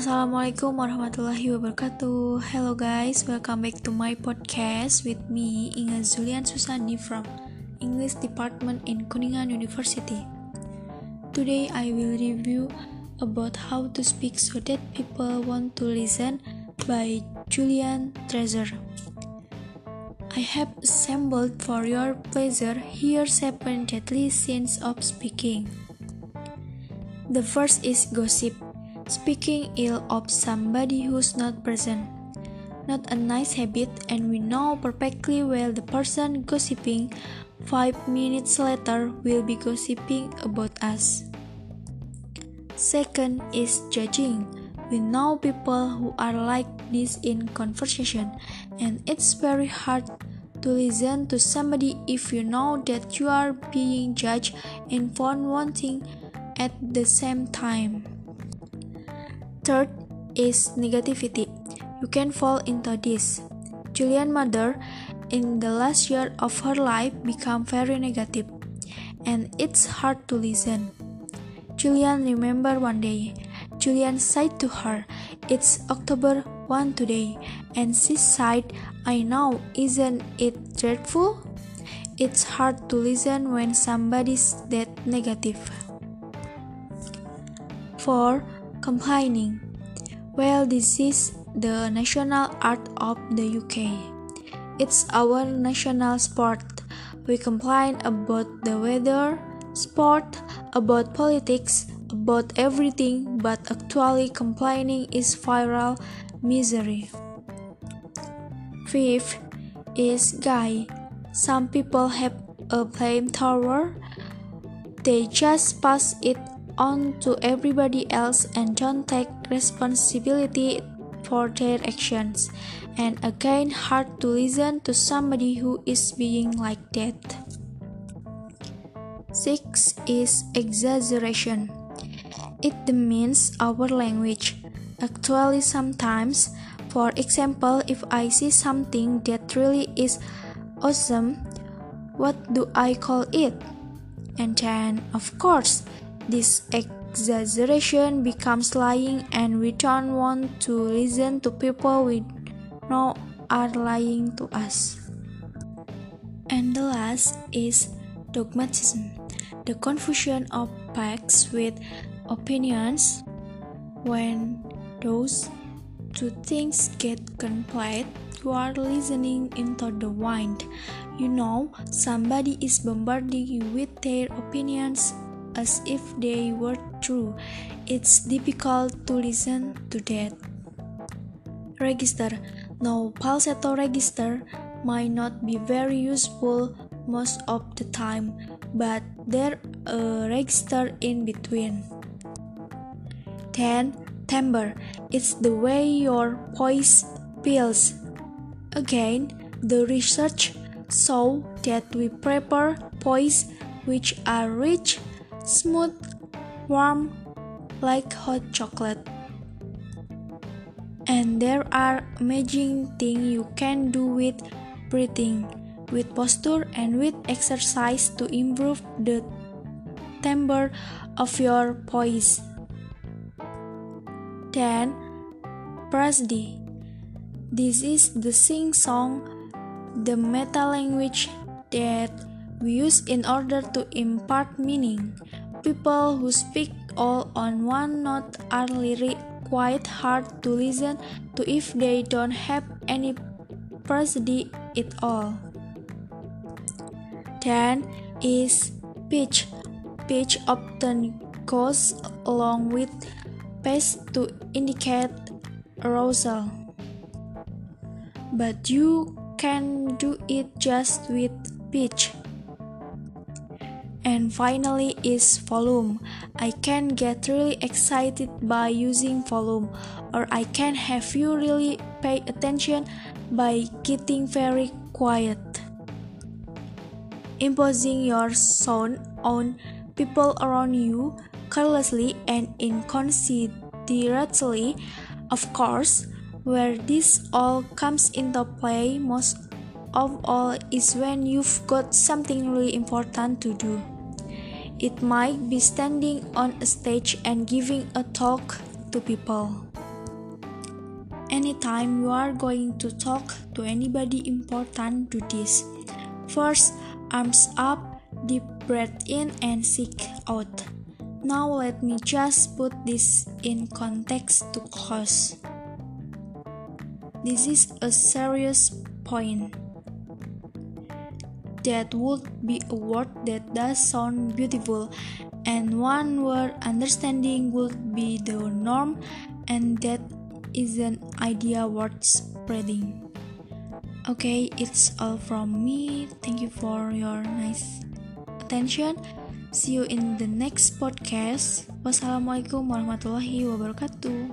Assalamualaikum warahmatullahi wabarakatuh. Hello guys, welcome back to my podcast with me Inga Zulian Susani from English Department in Kuningan University. Today I will review about how to speak so that people want to listen by Julian Treasure. I have assembled for your pleasure here seven deadly sins of speaking. The first is gossip. Speaking ill of somebody who's not present. Not a nice habit, and we know perfectly well the person gossiping five minutes later will be gossiping about us. Second is judging. We know people who are like this in conversation, and it's very hard to listen to somebody if you know that you are being judged and found wanting at the same time. Third is negativity. You can fall into this. Julian's mother, in the last year of her life, became very negative, and it's hard to listen. Julian remembered one day. Julian said to her, It's October 1 today, and she sighed, I know, isn't it dreadful? It's hard to listen when somebody's that negative. 4 complaining. Well, this is the national art of the UK. It's our national sport. We complain about the weather, sport, about politics, about everything, but actually complaining is viral misery. Fifth is guy. Some people have a blame thrower. They just pass it on to everybody else and don't take responsibility for their actions. And again, hard to listen to somebody who is being like that. 6 is exaggeration. It demeans our language. Actually, sometimes, for example, if I see something that really is awesome, what do I call it? And then, of course, this exaggeration becomes lying, and we don't want to listen to people we know are lying to us. And the last is dogmatism the confusion of facts with opinions. When those two things get conflated, you are listening into the wind. You know, somebody is bombarding you with their opinions as if they were true. It's difficult to listen to that. Register. Now, falsetto register might not be very useful most of the time, but there a register in between. Then, timbre. It's the way your voice feels. Again, the research show that we prepare voice which are rich smooth, warm, like hot chocolate. And there are amazing things you can do with breathing, with posture, and with exercise to improve the timbre of your voice. Then, prosody. This is the sing song, the meta language that we use in order to impart meaning. People who speak all on one note are really quite hard to listen to if they don't have any prosody at all. Then is pitch. Pitch often goes along with pace to indicate arousal. But you can do it just with pitch. And finally is volume. I can get really excited by using volume, or I can have you really pay attention by getting very quiet. Imposing your sound on people around you carelessly and inconsiderately, of course, where this all comes into play most of all is when you've got something really important to do. It might be standing on a stage and giving a talk to people. Anytime you are going to talk to anybody important, do this. First, arms up, deep breath in, and seek out. Now, let me just put this in context to close. This is a serious point. That would be a word that does sound beautiful, and one word understanding would be the norm, and that is an idea worth spreading. Okay, it's all from me. Thank you for your nice attention. See you in the next podcast. Wassalamualaikum warahmatullahi wabarakatuh.